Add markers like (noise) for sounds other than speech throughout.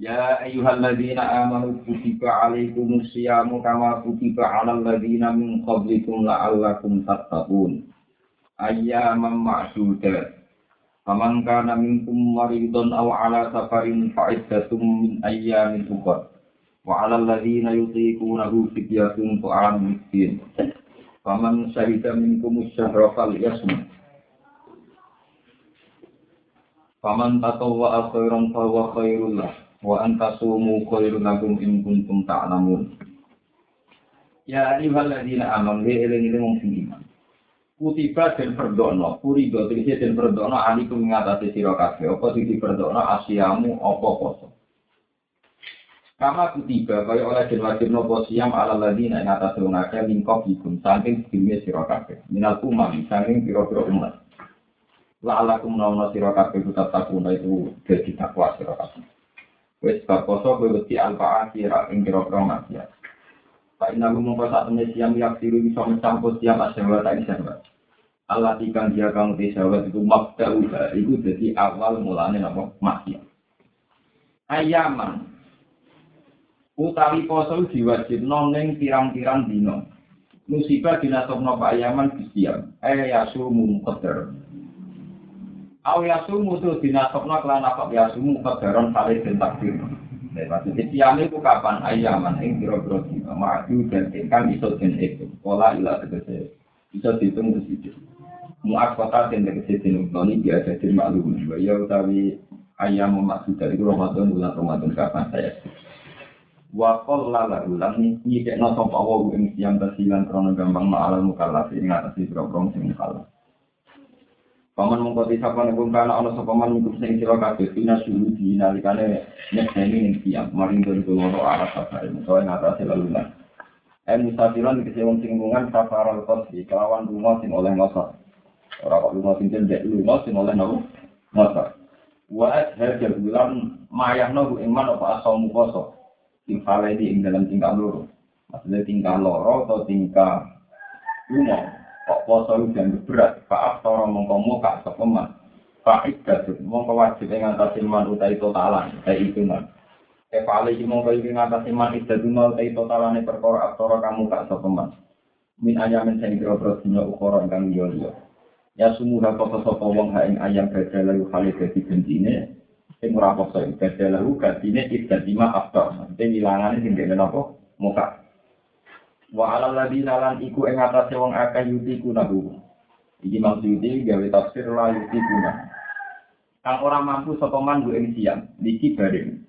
يا أيها الذين آمنوا كتب عليكم الصيام كما كتب على الذين من قبلكم لعلكم تتقون أياما معدودات فمن كان منكم مريضا أو على سفر فعدة من أيام أخر وعلى الذين يطيقونه فدية طعام مسكين فمن شهد منكم الشهر فليصم فمن تطوع خيرا فهو خير له wa antasumu khairun lakum in kuntum ta'lamun. Ya ayyuhalladzina amanu eling-eling wong sing iman. Kutiba dan berdono purido tegese dan berdono alikum ngatasi sira kabeh. Apa sing berdono asyamu apa poso? Kama kutiba kaya oleh den wajib nopo siam ala ladina ing atas wong akeh lingkop ikum saking sedime sira kabeh. Minal umam saking pira-pira umat. La alakum nawana sira kabeh takuna itu dadi takwa sira kabeh Wes bakoso kowe wedi alfa akhira ing kira-kira maksiat. Pak inaku mongko sak temne siam yak siru bisa mencampur siam asyawat tak isyawat. Allah tikang dia kamu tisawat itu mabda uga, itu jadi awal mulanya nama maksiat. Ayaman, utawi poso diwajib noneng pirang-pirang dino. Musibah dinasokno Pak Ayaman bisiam, eh yasumu qadar. Aw yasumu tu dinasokno kelan apa yasumu kadaron kali den takdir. Nah, maksudnya siam itu kapan ayaman ing biro-biro dino maju dan ingkang iso den itu. Pola ilah tegese bisa dihitung ke situ. Muat kota dan tegese den untoni biasa den maklum. Ya utawi ayam maksud dari Ramadan bulan Ramadan kapan saya wa qalla la ulang nyidekno sapa wa ing siam tasilan krono gampang ma'al mukallaf ing ngatasi boro sing mukallaf Paman mengkoti sapa nek kana ana sapa man minggu sing sira kabeh dina suhu di nalikane nyekseni ning siam maring dari loro arah safari mengko ing atase lalu lan. Eh musafiran wong sing mungan safaral qasdi kelawan lunga sing oleh ngoso. Ora kok lunga sing cendek lunga sing oleh nopo? Ngoso. Wa adhar bulan mayahno ing man apa asamu poso. Sing faledi ing dalam tingkah loro. Maksudnya tingkah loro atau tingkah lunga kok poso udan berat? Faaf toro mongko muka sapa man faid gadut mongko wajib ing ngatasi man utai totalan utai itu man Kepala iki mongko iki ngatasi man idaduna utai totalane perkara aktara kamu kak sapa man min ayamin sing kira-kira dina ukara ingkang liya ya sumura kota sapa wong ha ing ayam badalahu khalid dadi gentine sing ora poso badalahu gantine idadima aftar sing ilangane sing dene napa muka wa ala ladina lan iku ing atase wong akeh yuti kunahu iki maksudi gawe tafsir la yuti kuna kang ora mampu sapa man ing siang niki bareng.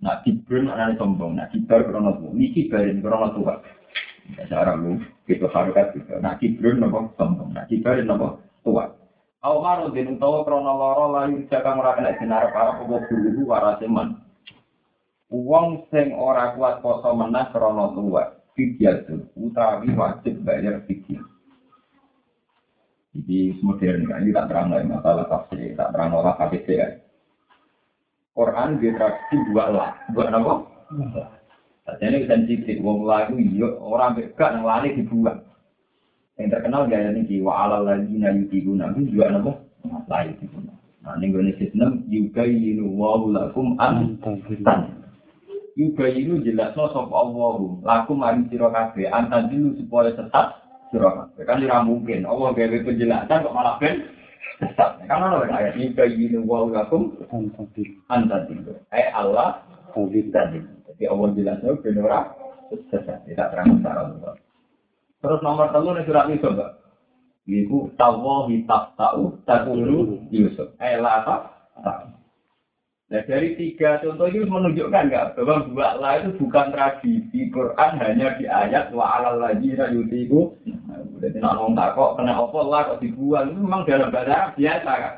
Nak kibrun ana sombong nak kibar krono tuwa. Niki bareng krono tuwa. Cara lu gitu harokat gitu nak kibrun nopo sombong nak kibar nopo tuwa. Aw maro den utawa krana lara layu jakang ora kena sinar para apa guru warase man. Sing ora kuat poso menah krana tuwa, fidyatun utawi wajib bayar fidyah. Jadi modern kan, ini tak terang lagi masalah tafsir, tak terang olah hadis ya. Quran tradisi dua lah, dua apa? Jadi ini sensitif, wong lagu iya, orang beka yang lari dibuat. Yang terkenal gaya ini, wa ala lagi na yuti guna, itu juga apa? Lain dibuat. Nah, ini gue sistem, yuka yinu wa lakum antan juga itu jelas no sop Allah laku mari siro kafe antan dulu supaya tetap siro kafe kan tidak mungkin. Allah gawe penjelasan kok malah ben sesat. Kan ada ayat kayak wow lakum antan dulu eh Allah tadi jadi Allah jelasnya ben ora sesat. Tidak terang terus nomor telur nih surat itu mbak. Iku tawahi tak tahu tak Yusuf. Eh lah tak tahu. Nah dari tiga contoh ini menunjukkan nggak bahwa dua lah itu bukan tradisi Quran hanya di ayat wa alal lagi yutiku. Jadi nak ngomong tak kok kena apa lah kok dibuang itu memang dalam bahasa Arab biasa kan.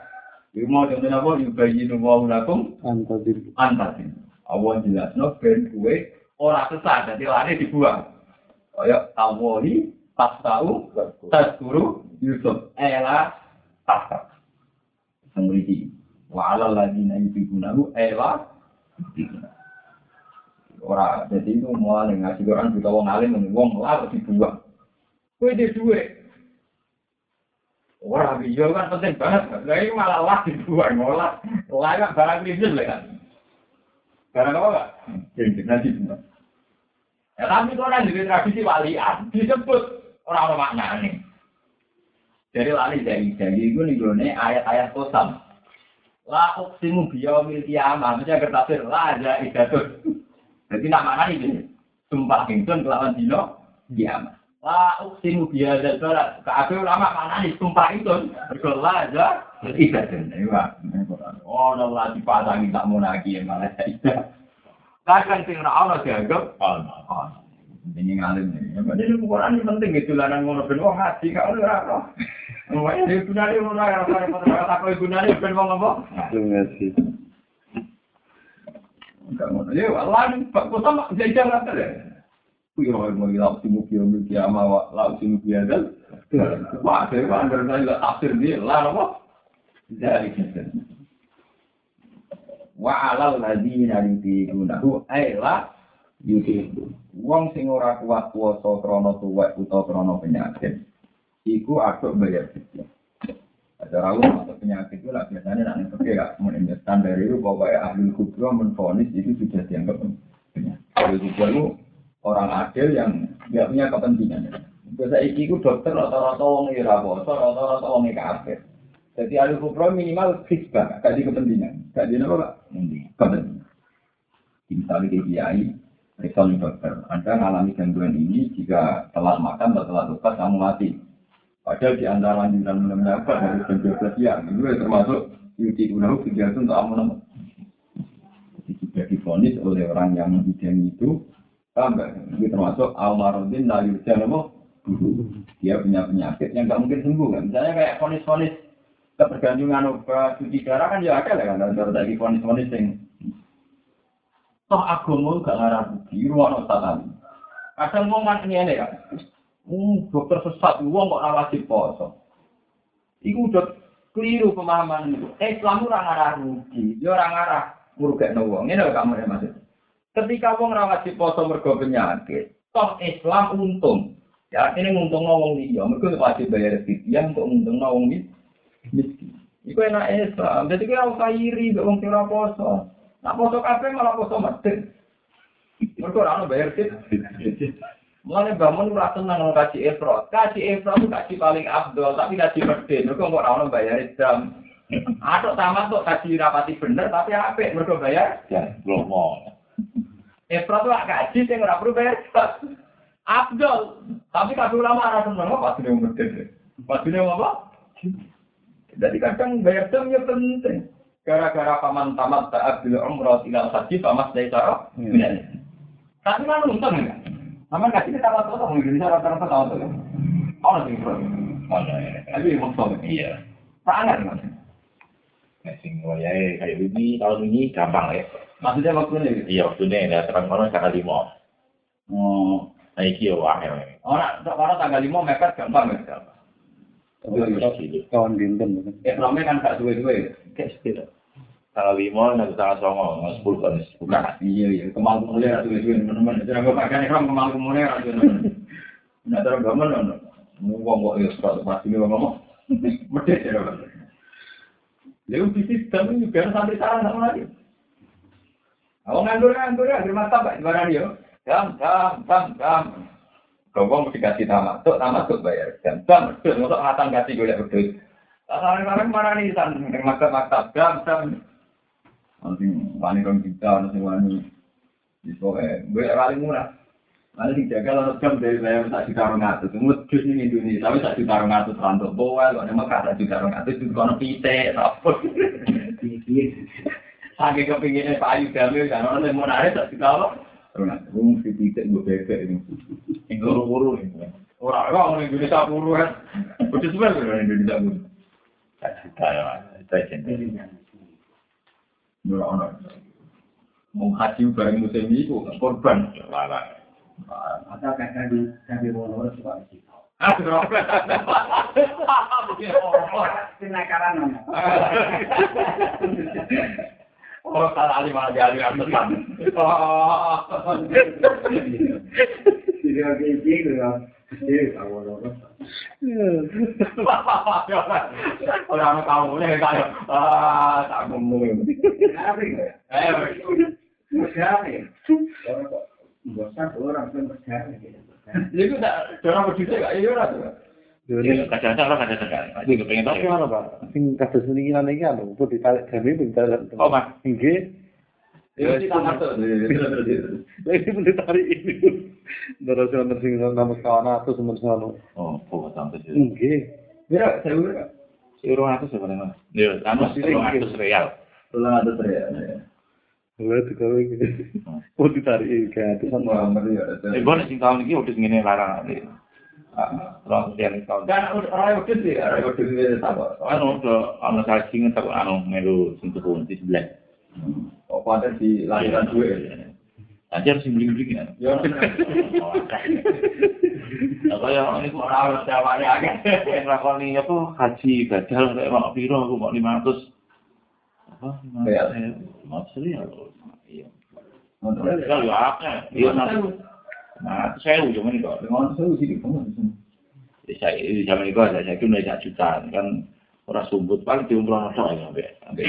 Ibu mau contoh apa? Yubayinu wa lakum antadim. Antadim. Allah jelas no ben kue orang sesat jadi lari dibuang. Kaya tawoli pas tahu tas guru Yusuf ela tas Semriki wa ala ladina yubigunahu ela Ora, jadi itu mau ngaji Quran juga wong alim wong lah dibuang. Kowe di duwe. Ora iya kan penting banget. Lah ini malah lah dibuang ngolah. Lah kan barang krisis kan. Barang apa enggak? Jadi nanti. Ya tapi itu orang jadi tradisi walian disebut orang-orang maknanya. Jadi lali dari dari itu nih ayat-ayat kosam. La uksimu biyomil kiamah. Maksudnya kertasir la ada idatun. Jadi nama maknanya ini. Sumpah ingsun kelawan dino kiamah. La uksimu biyadal barat. Keakhir ulama maknanya sumpah itu. Berkola aja idatun. Oh, Allah dipasangi tak mau lagi malah tidak. Kadang sing ora ana dianggap ana. Ini ngalim nih. Jadi Quran ini penting gitu lah ngono ben wong ngaji gak ora ora. Gunane ora gunane ben wong apa? Ya Allah Pak kota mak jajan rata deh. Kuwi ora mau ila simu kiyo mi kiama wa la simu kiadal. Wah, saya dari saya tafsir dia lah apa? Dari kita. wa alal ladina yutiqunahu ay la yutiqu wong sing ora kuat puasa krana tuwek utawa krana penyakit iku aduk bayar fidyah ada rawuh atau penyakit itu lah. Biasanya nanti pergi gak menurut standar itu pokoknya ahli kubro menfonis itu sudah dianggap penyakit. Ahli kubro itu orang adil yang tidak punya kepentingan. Biasa itu dokter rata-rata wong ira poso rata-rata wong kafir. Jadi ahli kubro minimal banget gak di kepentingan. Gak di apa pak? Kepentingan. Misalnya kayak kiai Risol dokter, Anda mengalami gangguan ini jika telat makan atau telat lupa kamu mati. Padahal di antara lanjutan mendapat dari 12 siang, itu termasuk yuti unahu kegiatan untuk amun Jadi sudah difonis oleh orang yang membidangi itu, tambah ini termasuk almarhum la yurja Dia punya penyakit yang nggak mungkin sembuh kan. Misalnya kayak fonis-fonis ketergantungan obat cuci darah kan ya ada lah kan. Ada lagi fonis-fonis yang toh agama gak ngarah di ruang tatanan. Kadang mau ngan ini kan. Hmm, dokter sesat, uang kok rawat di poso. Iku udah keliru pemahaman itu. Islam ora ngarah rugi, dia ora ngarah ngurugekno wong. Ini lho kamu ya maksud. Ketika wong rawat di poso mergo penyakit, toh Islam untung. Ya, ini untung wong liya, mergo wajib bayar fidyah untuk untung wong miskin. Iku enak Islam. Jadi kira usah iri, wong ora poso. Nak poso kabeh malah poso medit. Mergo ora ono bayar tit. Mulane bangun ora tenang ngono kaji ifrat. Kaji ifrat itu kaji paling abdul, tapi kaji medit. Mergo ora ono bayar jam. Atok tamat kok kaji rapati bener tapi apik mergo bayar jam. Lomo. Ifrat tuh kaji sing ora perlu bayar jam. Abdul, tapi kabeh ulama ora seneng kok pas dia medit. Pas dia apa? Jadi kadang bayar jam ya penting. gara-gara paman tamat saat bil umroh ila haji pamas dari cara tapi kan untung ya Aman kasih kita tamat tuh mungkin bisa rata-rata tamat tuh oh nanti bro ya? tapi maksudnya Iya. sangat mas Nah, sing wayahe kayak ini tahun ini gampang ya. maksudnya waktunya gitu Iya, waktunya ada terang kono tanggal lima. oh Nah, iki yo wahel. orang orang tanggal lima mepet gampang ya Tahun dinten kan. ya selama kan gak suwe-suwe Kayak sepeda. Tanggal lima nanti tanggal songo, sepuluh kan iya iya kemal kumulnya suwe-suwe teman-teman jadi aku pakai ekram kemal kumulnya suwe-suwe nah terus gamen ngomong kok ya surat pasti ngomong medit ya kan Lalu bisnis kami juga sampai salah sama lagi. Aku nganggur nganggur ya, terima kasih di barang dia. Jam, jam, jam, jam. Kau mesti kasih tamat, tuh tamat tuh bayar. Jam, jam, tuh untuk ngatan kasih gue lihat betul. Sekarang mana nih yang maktab maktab jam, jam. ana sing wani rong juta ana sing wani iso eh gue rali murah ana sing jagal ana jam dari saya tak juta rong atus ngedus ning Indonesia tapi tak juta rong atus rantau bawa kok nemu kata juta rong atus itu kono pite apa (laughs) sakit kepinginnya pak ayu damil kan ana sing mau narik tak juta apa Rona, gue mesti pitek gue bebek ini. Ini guru-guru ini. Orang, kok orang Indonesia puru kan? Udah sebenernya orang Indonesia puru. Tak cinta ya, tak cinta. Orang. Mau haji bareng musim itu korban. Lala. Atau kadang kami mau suka di. Kenakaran nama. Oh, kalau alim alim alim alim. Oh. Jadi oke itu ya. Jadi awal awal. Orang kamu ini kayak ah tak ngomong. Eh, ya. Bosan orang pun berjalan gitu. itu tak orang berdua gak iya lah. Kadang-kadang orang kadang-kadang. Itu kepengen Tapi mana Pak? Sing kados mendingan iki anu, kok ditarik jame ditarik. Oh, Mas. Kita masuk. Lagi pun ditarik ini. Terus wonten sing nama kawan atus sono. Oh, kok sampai sih. Nggih. Mira, saya udah. Urung atus sebenarnya. Iya, anu urung atus real. Tulang ada teriak. Lha digawe iki. Oh ditarik ke atus ngeri ya. Eh, gue sing tahun ini udah ngene larang. Terus dia nih tahun. Kan orang udah sih, orang dulu ini apa? anu udah anu saking tak anu melu sing tuku di sebelah. Oh, pada di lahiran gue. Nanti harus bling-bling kan. Ya, Apa ya ini kok ora harus jawabane akeh. Nglakoni apa haji badal nek mau piro aku mau 500. Apa? 500 real. Iya. Kalau ya akeh. Iya nanti. Nah, saya ujung ini kok. dengan saya sih. Di saya zaman itu saya saya kira satu juta kan orang sumbut paling diumroh tok ya sampai.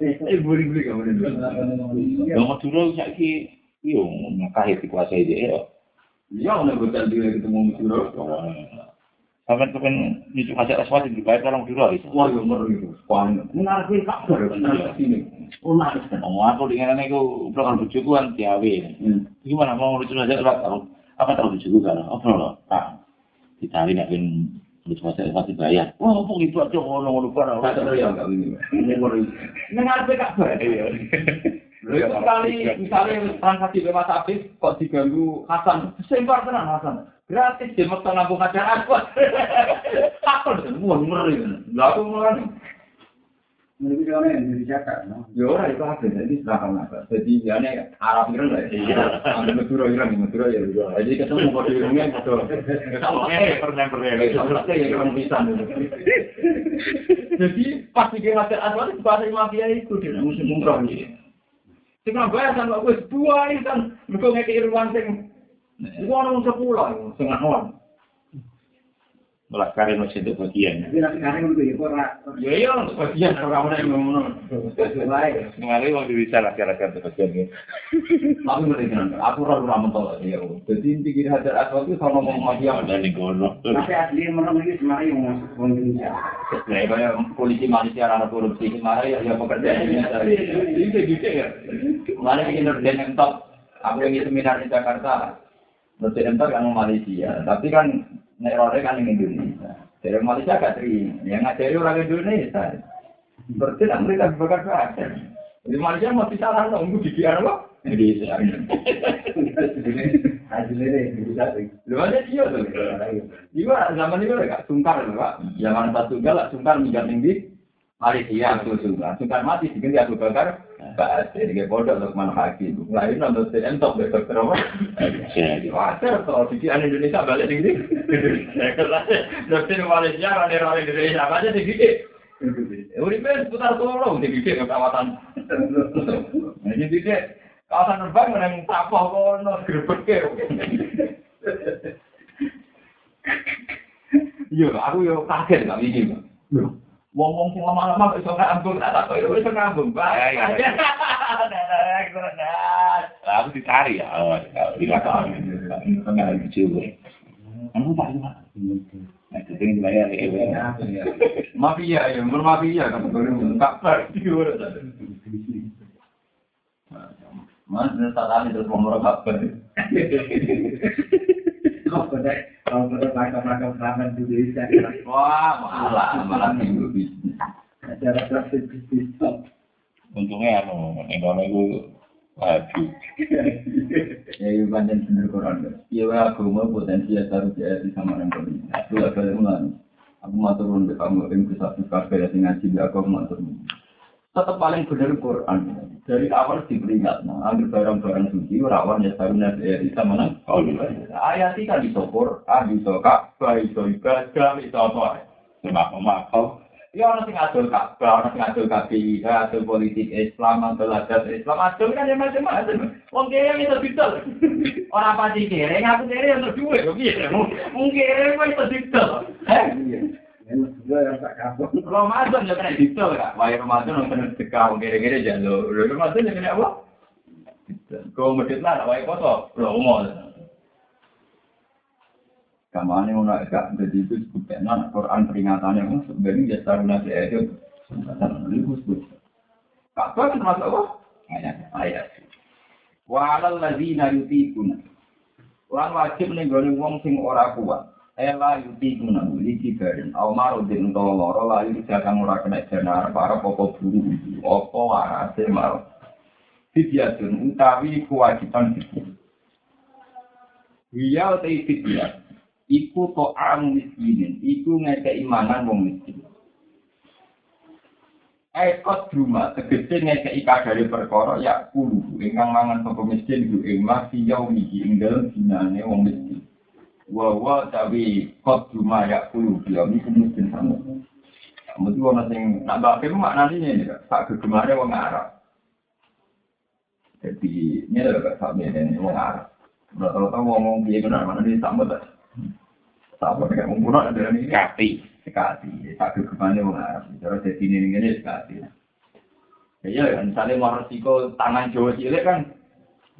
Ya Madura saiki yo Mekah dikuasai dhewe. Ya ana bocah dhewe ketemu Madura. Sampai tuh kan nyucuk hajar aswad di bayar orang dulu lah itu. Wah, yang baru itu. Kuan, menarik kabar sini. Oh, aku dengan aku belakang bojoku kan tiawi. Gimana mau nyucuk hajar aswad tahu? Apa tahu bujuk kan? Oh, kalau tak ditarik nakin aja pasti bayar. Oh, apa gitu aja ngono ngono barang. Tak tahu ya enggak ini. Ini ngeri. Dengar pe kabar. Iya. Lho, itu kali misalnya transaksi bebas habis kok diganggu Hasan, sempar tenan Hasan. Gratis di mekta ngambung acara aku. (laughs) Takut semua ngeri. Lah aku mulai Menurut orang yang dari Jakarta, no? Ya ora itu ada jadi apa. Jadi ya ane Arab Iran lah. Iya. Ada Madura Iran, Madura ya. Jadi ketemu kode irungnya kode. Eh, pernah pernah. Sampai ya orang bisa. Jadi pas di ngajar asal itu bahasa mafia itu dia musim umroh ini. Sing bayar sama gue dua ini kan mereka ngekei ruang sing Iku ana wong sepuluh, sing awon. Malah kare masih itu bagian. Tapi nanti kadang itu ya ora. Ya iya, untuk bagian ora ora yang ngono. Baik. Kemarin waktu bisa laki-laki itu bagian ini. Aku ngerti kan, aku ora ora mentol ya. Jadi inti kira hajar asal itu sama ngomong mafia. Ada di gono. Tapi asli menurut ini sebenarnya yang masuk Indonesia. Nah, kayak polisi Malaysia ada korupsi kemarin ya ya pekerjaan ini itu gitu ya. Mana bikin norden yang top. Aku yang seminar di Jakarta. Top kan mau Malaysia, tapi kan nerornya kan yang Indonesia. Dari Malaysia gak terima, yang ngajari orang Indonesia. Berarti kan mereka bekerja. Di Malaysia masih salah nunggu di biar apa? Indonesia. Hasilnya bisa sih. Lu aja dia tuh. Iya, zaman itu gak sungkar loh, Pak. Zaman satu galak sungkar minjam tinggi. Malaysia aku sungkar. Sungkar mati diganti aku bakar. Pak, jadi bodoh Lukman Hakim. Lain nonton si entok besok terus. Jadi, Wajar kalau pikiran Indonesia balik tinggi. Dokter Malaysia orang Indonesia aja tinggi. Uripe seputar tolong tinggi kawasan. Jadi tinggi kawasan terbang menang tapah kono grebeke. Iya, aku yo kaget gak iki. Wong-wong sing lama-lama kok iso ngambung, tak tak kok iso ngambung. Ya, ya, ya. Lah, aku ditarik ya. Oh, lima tahun. Enggak juga. Kamu pak cuma. Nah, itu pengen dibayar ya. Mafia ya, mun mafia kan baru kabar di luar. Mas, ini saat ini terus ngomong (laughs) kabar. Benar, kau benar makam-makam keramat di Indonesia. Wah, malah, malah minggu bisnis. Acara praktik bisnis. Untungnya anu, Indonesia itu wajib. (laughs) Ya, itu panjang bener Quran. Iya, wah, agama potensi ya taruh di ayat sama orang lain. Aku agak mulai. Aku mau turun ke kamu, yang bisa suka kaya sing ngaji, aku mau turun. Tetap paling bener Quran. Dari awal diperingat, nah, ambil barang-barang suci, rawan ya taruh nabi ya bisa mana? Oh, ayat ini kan bisa Quran, bisa Ka'bah, bisa ibadah, bisa apa? Cuma makau. Ya orang sing adol Ka'bah, orang sing adol KPI, adol politik Islam, adol adat Islam, adol kan ya macam-macam. Wong kere yang iso didol. (laughs) Ora pasti kere, ngaku kere untuk duwe kok piye? Mung kere kok iso yang kapok. (laughs) Ramadan ya kena didol Kak. Wae Ramadan wong kena sedekah kere-kere jalur. Ramadan ya kena apa? Kau medit lah, wae koso, promo. Kamane ngono gak jadi itu sebutnya Quran peringatannya kan sebenarnya ya taruna itu itu sebut. Kakak termasuk apa? Ayat. Ayat. Wa alal ladzina yutiquna. Lan wajib gone wong sing ora kuat. Ela yutiquna iki garing. Au marudin utawa lara la iki jangan ora kena jenar para popo buru. Apa warase mar. Fidyatun utawi kewajiban fidyah. Iya utai fidyah. Iku to'am miskinin. Iku ngekei mangan wong miskin. Ekot rumah tegese ngekei kadare perkara ya kulu ingkang mangan sapa miskin ku ing masih yau iki ing dalem dinane wong miskin. Wa wa tawi kot rumah ya kulu dia iku miskin sama. Mesti ana sing nak bape maknane ini Kak. sak gegemare wong Arab. Jadi ini adalah sak ini wong Arab. Rata-rata ngomong piye benar mana ini sama tak. Sama dengan ngomong ada ini Kati. sekali. Tak kegemane wong Arab. Cara jadi ini ini sekali. Ya iya, misalnya mau resiko tangan Jawa cilik kan,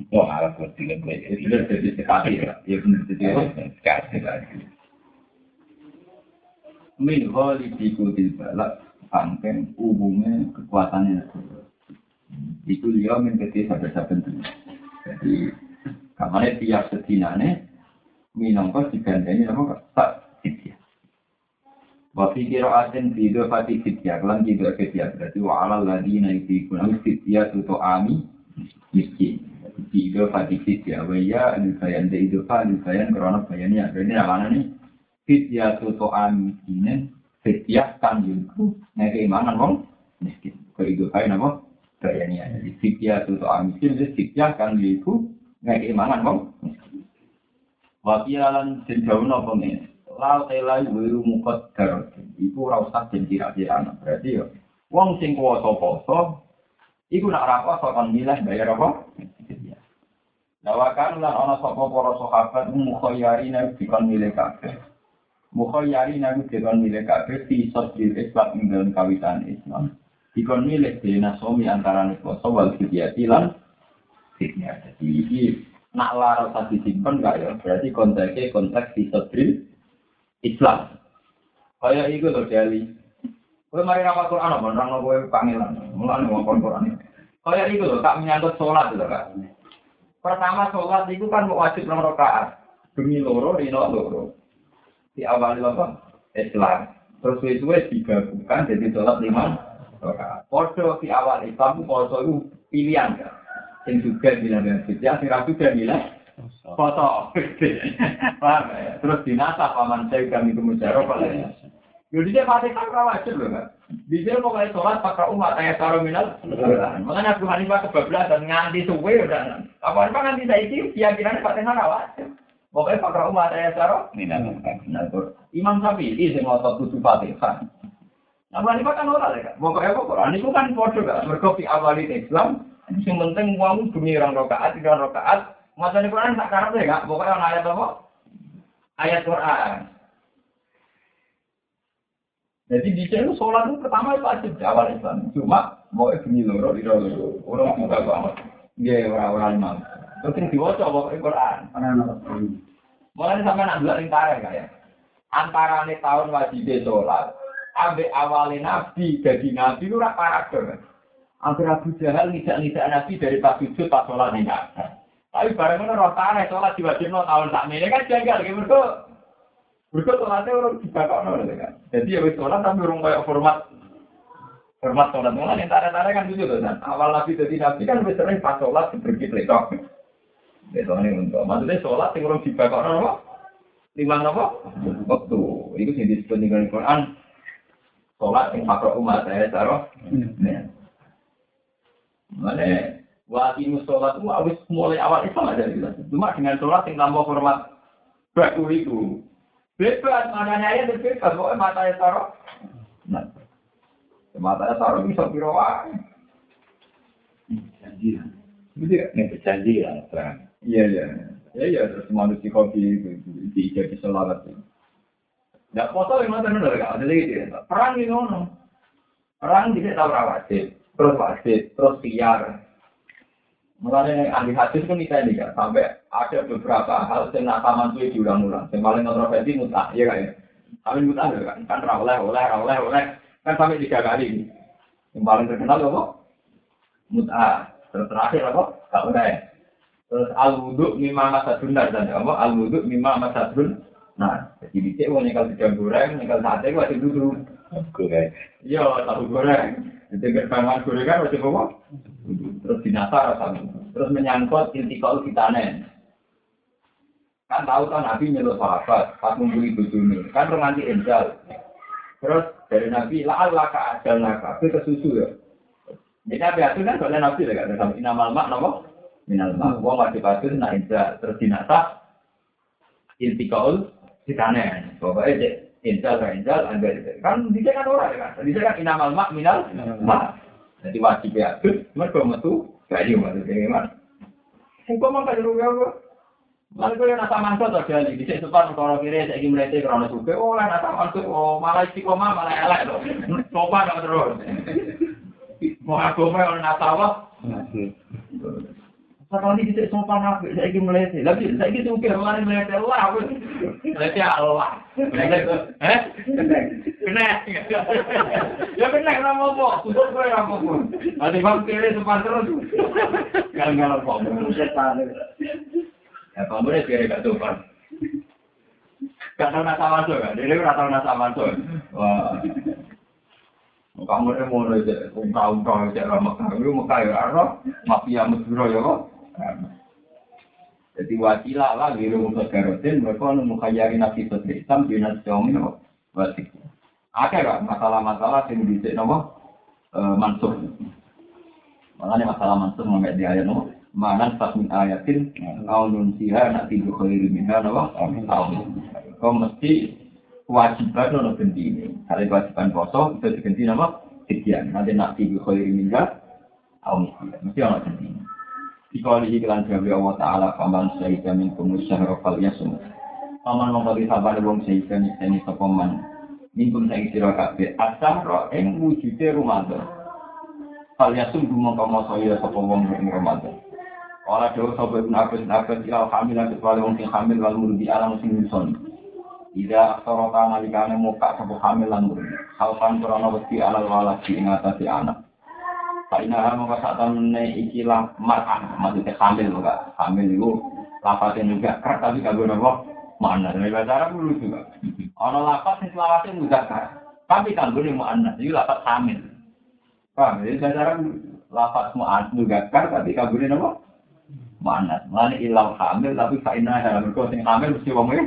Wah, alat buat dilem itu udah jadi sekali ya. Iya benar jadi sekali sekali. Min holi dikutil balak, pangken umumnya kekuatannya. Itu dia kecil saben-saben. Jadi, kamane tiap sedinane, minangka digandani apa tak fitya. Wa fi qira'atin fi dhafati fitya lan tidak fitya berarti wa 'alal ladina yutikuna fitya tu ami miskin. Fi dhafati fitya wa ya al-bayan de idhofa al-bayan karena bayannya berarti namanya nih fitya tu ami miskinen fitya kan yaiku ngeke imanan wong miskin. Ke idhofa napa bayannya. Jadi fitya tu ami miskin itu fitya kan yaiku ngeke imanan wong miskin. Wakilan den jauhno apa men? Lau telai wiru mukot darot. Iku ora usah den kira-kira berarti ya. Wong sing kuwasa poso iku nak ora poso kon milih bayar apa? Lawakan lan ana sapa para sahabat mukhayyarina dikon milih kabeh. Mukhayyarina dikon milih kabeh fi sodil Islam ing dalam kawitan Islam. Dikon milih dena somi antara poso wal fidyati lan fidyah. Jadi iki nak lara usah disimpan enggak ya? Berarti konteksnya konteks disodril Islam kayak itu loh Dali. Kowe mari rapor Quran apa? Nerangno kowe kangelan mulane ngomong Quran. Kayak itu loh tak menyangkut sholat loh Kak pertama sholat itu kan wajib nomor rakaat. Demi loro rino loro. Di awal apa? Islam terus itu digabungkan jadi sholat lima rakaat. Podo di awal Islam podo itu pilihan kan? Yang juga bilang dengan fitya, sing juga bilang foto. (laughs) Paham ya? Terus dinasa paman saya kami kemujarah pada Jadi dia pasti kan wajib loh kan. Di sini pokoknya sholat pakai umat ayat taruh minal. Makanya Abu Hanifah kebablasan nganti suwe udah. Abu Hanifah nganti saiki keyakinannya Fatihah wajib. Pokoknya pakai umat ayat taruh Minal. Imam Syafi'i sing ngotot tujuh Fatihah. Abu Hanifah kan ora kan. Pokoknya Quran itu kan podo kan. Mergo fi awali Islam Yang penting uangmu demi orang rokaat, tiga rokaat. Masa Quran tak karep ya, pokoknya orang ayat apa? Ayat Quran. Jadi di sini sholat itu pertama itu wajib di awal Islam. Cuma mau demi loro di loro. Orang juga banget. Iya orang-orang imam. Terus diwaca pokoknya Quran. Mulai sampai nak dua lingkaran kayak. Antara nih tahun wajib sholat. Ambil awalnya nabi jadi nabi itu rak paradok. Hampir Abu Jahal nijak-nijak Nabi dari pas sujud pas sholat nih Tapi bareng itu roh tanah sholat diwajibno tahun tak ini kan janggal. Gitu. Mereka mereka sholatnya orang dibakar gitu kan. Jadi ya wis sholat tapi orang kayak format format sholat mulai yang tanda-tanda kan gitu kan. Awal Nabi jadi Nabi kan wis sering pas sholat seperti letok. Itu ini untuk maksudnya sholat yang orang dibakar apa? Lima apa? Waktu. Itu yang disebut dengan Quran. Sholat yang pakar umat saya taruh. Mana waktu sholat itu habis mulai awal itu ada jelas. Cuma dengan sholat yang tambah hormat baku itu. Bebas, makanya ya bebas. Pokoknya mata ya taruh. Nah, ya taruh bisa birawa. Janji. Gitu ya? Ini berjanji ya, terang. Iya, iya. Ya, ya, terus manusia kopi di jadi sholat. Tidak foto yang mana benar? Ada gitu ya. Perang ono. Perang tidak tahu rawatib, terus wajib, terus siar. Mulanya ahli hadis kan kita ini kan sampai ada beberapa hal yang nak taman tuh diulang-ulang. Yang paling kontroversi mutah, ya kan. Kami mutah ya kan, kan rawleh, oleh, rawleh, oleh, kan sampai tiga kali. Yang paling terkenal apa? Mutah. Terus terakhir apa? Tak oleh. Terus al wudhu mimma masadun dan apa? Al wudhu mimma masadun. Nah, jadi dicek mau nyekel sedang goreng, nyekel sate masih duduk. Oke. Iya, tahu goreng. Itu gerbangan gorengan masih apa? Terus dinasar sama. Terus menyangkut intikal fitanen. Kan tahu kan Nabi nyeluk sahabat pas ngumpuli bojone. Kan romanti enjal. Terus dari Nabi la'alla ka ajal naka. Itu kesusu ya. Jadi Nabi itu kan soalnya Nabi lah kan. Sampai inamal mak nama. Minal mak. Wong wajib itu nak enjal. Terus dinasar. Intikal fitanen. Pokoknya cek Injal kan injal, anda kan bisa kan orang kan, bisa kan inamal mak minal mak. Jadi wajib ya, mereka metu kayu maksudnya gimana? Hukum mau kaji rugi apa? Lalu kalau nasa mantu tuh jadi, di sini depan kalau kiri saya ingin melihat kerana suka, oh lah nasa mantu, oh malah istiqomah malah elek loh, (laughs) coba dong terus. Mau aku mau nasa apa? Ini tidak sopan apa, saya ingin melihat, tapi saya ingin suka, malah melihat Allah, melihat Allah. Eh? Kena. Ya kena nama apa? Khusus gue apa. Nanti bang kiri sepan terus. Gagal kok. Ya kamu deh kiri gak sopan. Gak nasa masuk kan? Dia gak tahu nasa masuk. Wah. Kamu deh mau aja, ungkau-ungkau aja lah Mekah. Lu Mekah ya, Arno. Mafia Mesiro ya kok. Jadi wakilah lah biru untuk garotin mereka nu mukayari nabi sotri Islam di nasi jomin apa wasik. Ada kan masalah-masalah yang bisa nopo mansur. Makanya masalah mansur nggak di ayat nopo. Mana pas min ayatin kau nunsiha nak tidur khairi minha nopo. Kau mesti kewajiban nopo ganti ini. Kalau kewajiban poso itu diganti nopo sekian. Nanti nak tidur khairi minha. Mesti orang ganti ini. Dikali iklan gawe Allah Ta'ala Paman syahidah min kumus syahra fal yasum. Paman mengkali sabar wong syahidah nyiseni sepaman Minkum saing sira kabeh asyahra ing wujude Ramadan. Fal yasum dumong kama saya sapa wong ing Ramadan. Ora dewa sapa ibn Abbas Abbas ilal hamil lan kecuali wong sing hamil wal murdi alam sing nyusun Ida aksara kanalikane muka sapa hamil lan murdi Halfan krana wedi alal waladi ing atase anak Karena mau saat temen ikilah mar'ah, maksudnya hamil enggak? Hamil itu lapatnya juga keras tapi kagak nopo mana dari bahasa Arab dulu juga. Orang lapat yang selawatnya mudah tapi gue mau anak, itu lapat hamil. Paham? Jadi bahasa Arab lapat juga keras tapi kagak nopo mana? Mana ilau hamil tapi kainah dalam kau sing hamil mesti ngomongnya.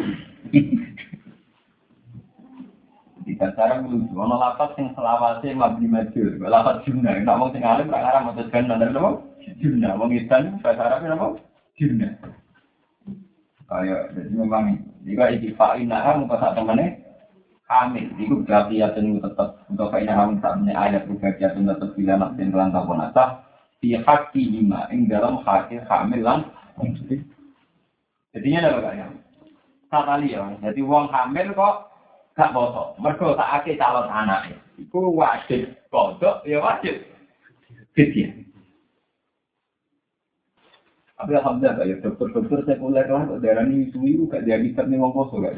Di dasar lucu, ono lapat sing selawase mabdi majul, lapat jumna, nak wong sing alim tak ngarang maksud kan nanda nopo jumna, wong isan bahasa Arab nopo jumna. Kayak jadi memang jika iki fa'inah muka saat temennya? Hamil, itu berarti ya tetap untuk fa'inah hamil saat ini ayat berbahagia tetap bila naksin kelantau ponasah di haki lima, ing dalam haki hamil lan Jadinya ada apa ya? Sakali ya, jadi wong hamil kok gak poso. Mergo tak ake calon anak. Iku wajib kodok, ya wajib. Fitya. Tapi alhamdulillah ya dokter-dokter sekuler lah kok darah ini suwi gak dia bisa nih wong poso gak.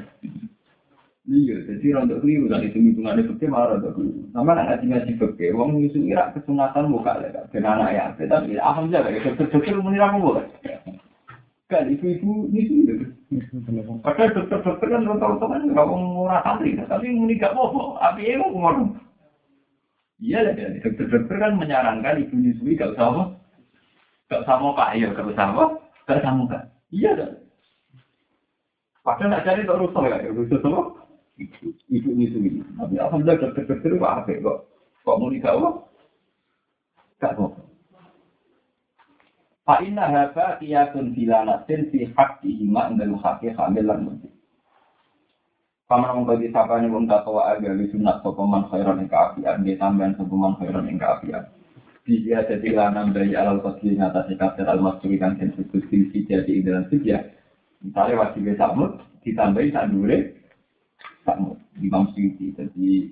Iya, jadi rontok keliru kan itu hitungan itu ke malah rontok keliru. Nama anak ngaji ngaji beke, wong nyusu kira kesunatan buka lah, kan anak ya. Tapi alhamdulillah, ya dokter-dokter muni ramu bukan. Kan ibu-ibu nyusu itu. Padahal dokter-dokter kan rontok-rontok kan nggak mau murah santri, tapi muni gak apa-apa. Tapi ya mau ngomong. Iya lah, jadi dokter-dokter kan menyarankan ibu nyusui gak usah apa, gak usah mau pak, iya gak usah apa, gak usah muka. Iya dah. Padahal nak cari tak rusak ya, rusak apa? Ibu nyusui. Tapi alhamdulillah dokter-dokter itu apa kok? Kok mau nikah apa? Gak apa. Fa inna haba qiyatun bilanatin fi haqqi hima indal haqqi hamil lan mujib. Paman wong bagi sapane wong takwa aga di sunat sapa man khairan ing kaapian, dia tambahan sapa man khairan ing kaapian. Dia jadi lanang dari alal qadri ngatasi kafir al masuri kan disebut silsi jadi ing dalam sujud. Misalnya wajib samut ditambahi sak dure samut di Imam Suyuti. Jadi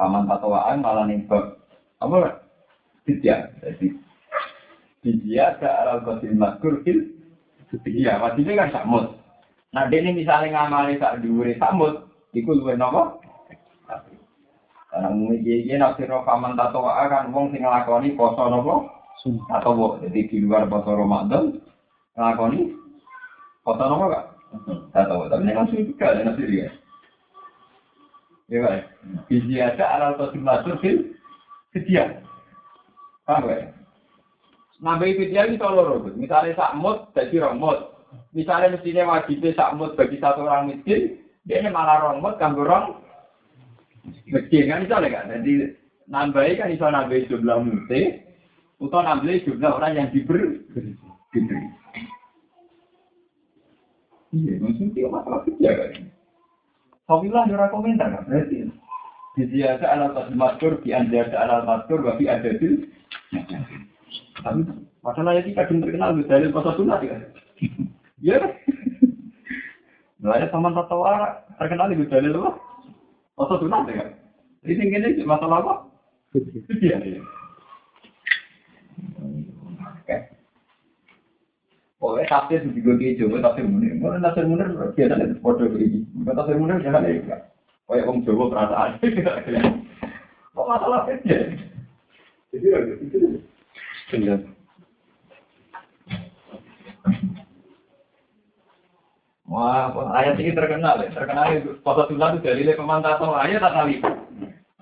paman takwaan malah ning bab apa? Sujud. Jadi dia ke alal qadri maskur fil Iya, wajibnya kan samut. Nah, ini misalnya ngamali sak dhuwure samut, iku luwih napa? Karena umumnya dia nafsir paman tato kan wong sing nglakoni poso napa? Atau wo, jadi di luar poso Ramadan nglakoni poso napa kak? Tato, tapi ini kan sulit juga ada nafsir dia. Ya kan? Biji ada alal kosim masuk fil. Paham ya? Nambahi fidyah kalau loro, misalnya sakmut, jadi romot. Misalnya mestinya wajibnya sakmut bagi satu orang miskin, dia ini malah romot kanggo rong miskin kan misalnya kan. Jadi nambahi kan bisa nambahi jumlah mute, atau nambahi jumlah orang yang diberi. diberi. Iya, maksudnya masalah fidyah kan. Sofilah ada komentar kan, berarti. Di ada alal maskur, ada alal maskur, babi ada di tapi masalah ini kadang terkenal di dalil pasal sunat ya. Iya kan? Mulanya sama tatawara terkenal di dalil apa? Pasal sunat ya. Jadi ini masalah apa? Iya. iya. Pokoknya tafsir juga kayak Jawa, tafsir munir. Mana tafsir munir biasanya itu foto begini. Bukan tafsir munir jangan ya. Kayak orang Jawa perasaan. Kok masalah aja? Jadi ya, itu Wah, ayat ini terkenal ya. Terkenal itu. Pasal sunnah itu dari pemantau atau ayat tak kali.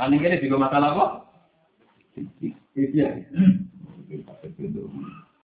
Aneh ini juga masalah kok. Iya.